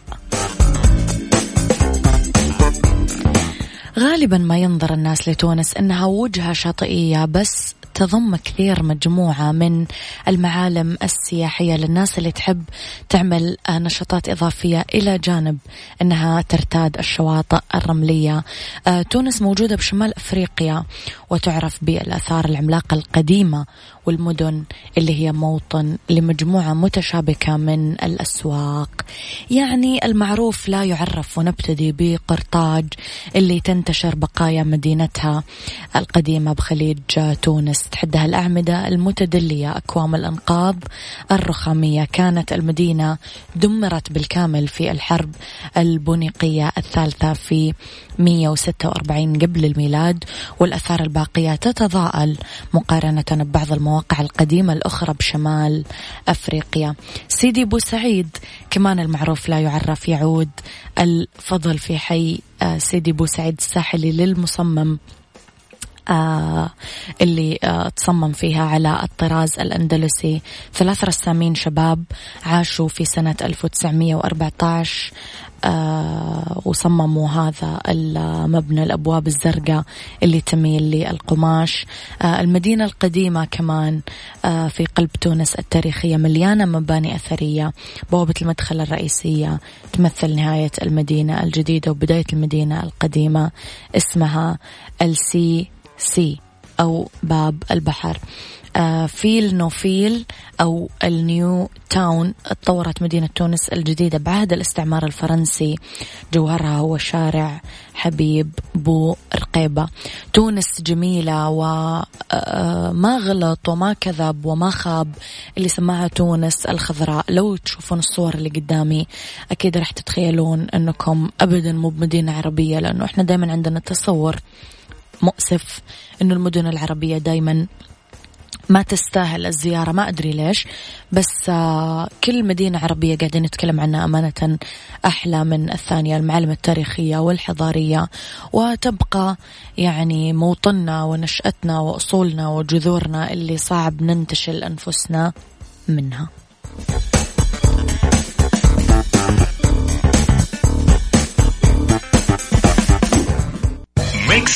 B: غالبا ما ينظر الناس لتونس إنها وجهة شاطئية بس تضم كثير مجموعة من المعالم السياحية للناس اللي تحب تعمل نشاطات إضافية إلى جانب أنها ترتاد الشواطئ الرملية. آه، تونس موجودة بشمال أفريقيا وتعرف بالآثار العملاقة القديمة والمدن اللي هي موطن لمجموعة متشابكة من الأسواق. يعني المعروف لا يعرف ونبتدي بقرطاج اللي تنتشر بقايا مدينتها القديمة بخليج تونس. تحدها الأعمدة المتدلية أكوام الأنقاض الرخامية. كانت المدينة دمرت بالكامل في الحرب البونيقية الثالثة في 146 قبل الميلاد والأثار الباقية تتضاءل مقارنة ببعض المواقع القديمة الأخرى بشمال أفريقيا. سيدي بوسعيد كمان المعروف لا يعرف يعود الفضل في حي آه، سيدي بوسعيد الساحلي للمصمم آه اللي آه تصمم فيها على الطراز الأندلسي. ثلاث رسامين شباب عاشوا في سنة 1914 آه وصمموا هذا المبنى الأبواب الزرقاء اللي تميل للقماش. آه المدينة القديمة كمان آه في قلب تونس التاريخية مليانة مباني أثرية. بوابة المدخل الرئيسية تمثل نهاية المدينة الجديدة وبداية المدينة القديمة اسمها السي سي أو باب البحر. آه ville nouvelle أو ال new town تطورت مدينة تونس الجديدة بعد الاستعمار الفرنسي. جوهرها هو شارع حبيب بو رقيبة. تونس جميلة وما آه، غلط وما كذب وما خاب اللي سماها تونس الخضراء. لو تشوفون الصور اللي قدامي أكيد راح تتخيلون أنكم أبدا مو بمدينة عربية لأنه إحنا دايما عندنا تصور مؤسف إنه المدن العربية دائما ما تستاهل الزيارة ما أدري ليش بس آه، كل مدينة عربية قاعدين نتكلم عنها أمانة أحلى من الثانية المعالم التاريخية والحضارية وتبقى يعني موطننا ونشأتنا وأصولنا وجذورنا اللي صعب ننتشل أنفسنا منها.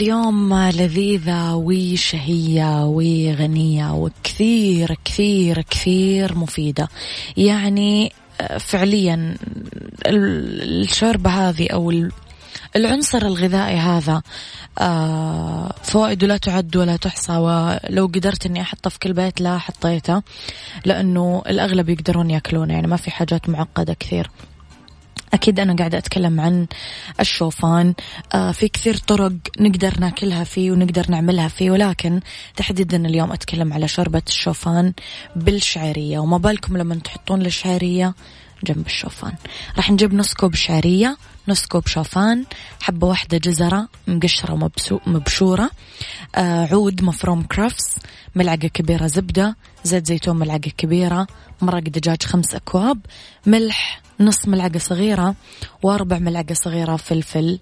B: اليوم لذيذة وشهية وغنية وكثير كثير كثير مفيدة. يعني فعليا الشوربة هذه أو العنصر الغذائي هذا آه، فوائده لا تعد ولا تحصى. ولو قدرت إني أحطه في كل بيت لا حطيته لأنه الأغلب يقدرون يأكلونه. يعني ما في حاجات معقدة كثير. أكيد أنا قاعدة أتكلم عن الشوفان. آه في كثير طرق نقدر ناكلها فيه ونقدر نعملها فيه ولكن تحديدا اليوم أتكلم على شوربة الشوفان بالشعرية. وما بالكم لما تحطون الشعرية جنب الشوفان. راح نجيب نص كوب شعرية. نص كوب شوفان حبة واحدة جزرة مقشرة مبشورة. آه عود مفروم كرافس ملعقة كبيرة زبدة زيت زيتون ملعقة كبيرة مرق دجاج خمس أكواب ملح نص ملعقة صغيرة وربع ملعقة صغيرة فلفل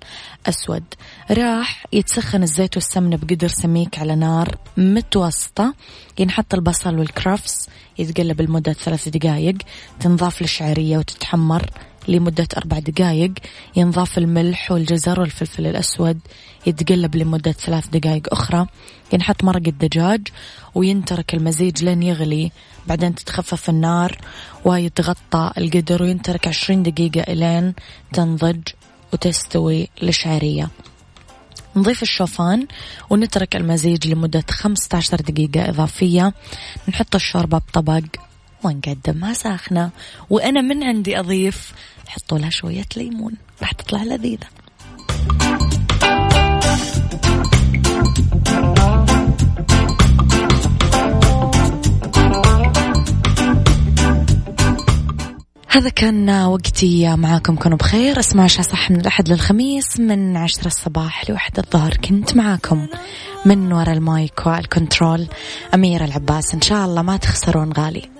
B: أسود. راح يتسخن الزيت والسمنة بقدر سميك على نار متوسطة. ينحط البصل والكرفس يتقلب لمدة ثلاث دقايق تنضاف للشعرية وتتحمر. لمدة أربع دقائق ينضاف الملح والجزر والفلفل الأسود. يتقلب لمدة ثلاث دقائق أخرى. ينحط مرق الدجاج وينترك المزيج لين يغلي. بعدين تتخفف النار. ويتغطى القدر وينترك عشرين دقيقة إلين تنضج وتستوي الشعرية نضيف الشوفان ونترك المزيج لمدة 15 دقيقة إضافية. نحط الشوربة بطبق ونقدمها ساخنة وأنا من عندي أضيف حطوا لها شوية ليمون راح تطلع لذيذة. هذا كان وقتي معاكم كونوا بخير. اسمع عشاء صح من الأحد للخميس من عشرة الصباح لوحدة الظهر كنت معاكم. من وراء المايك والكنترول أميرة العباس. إن شاء الله ما تخسرون غالي.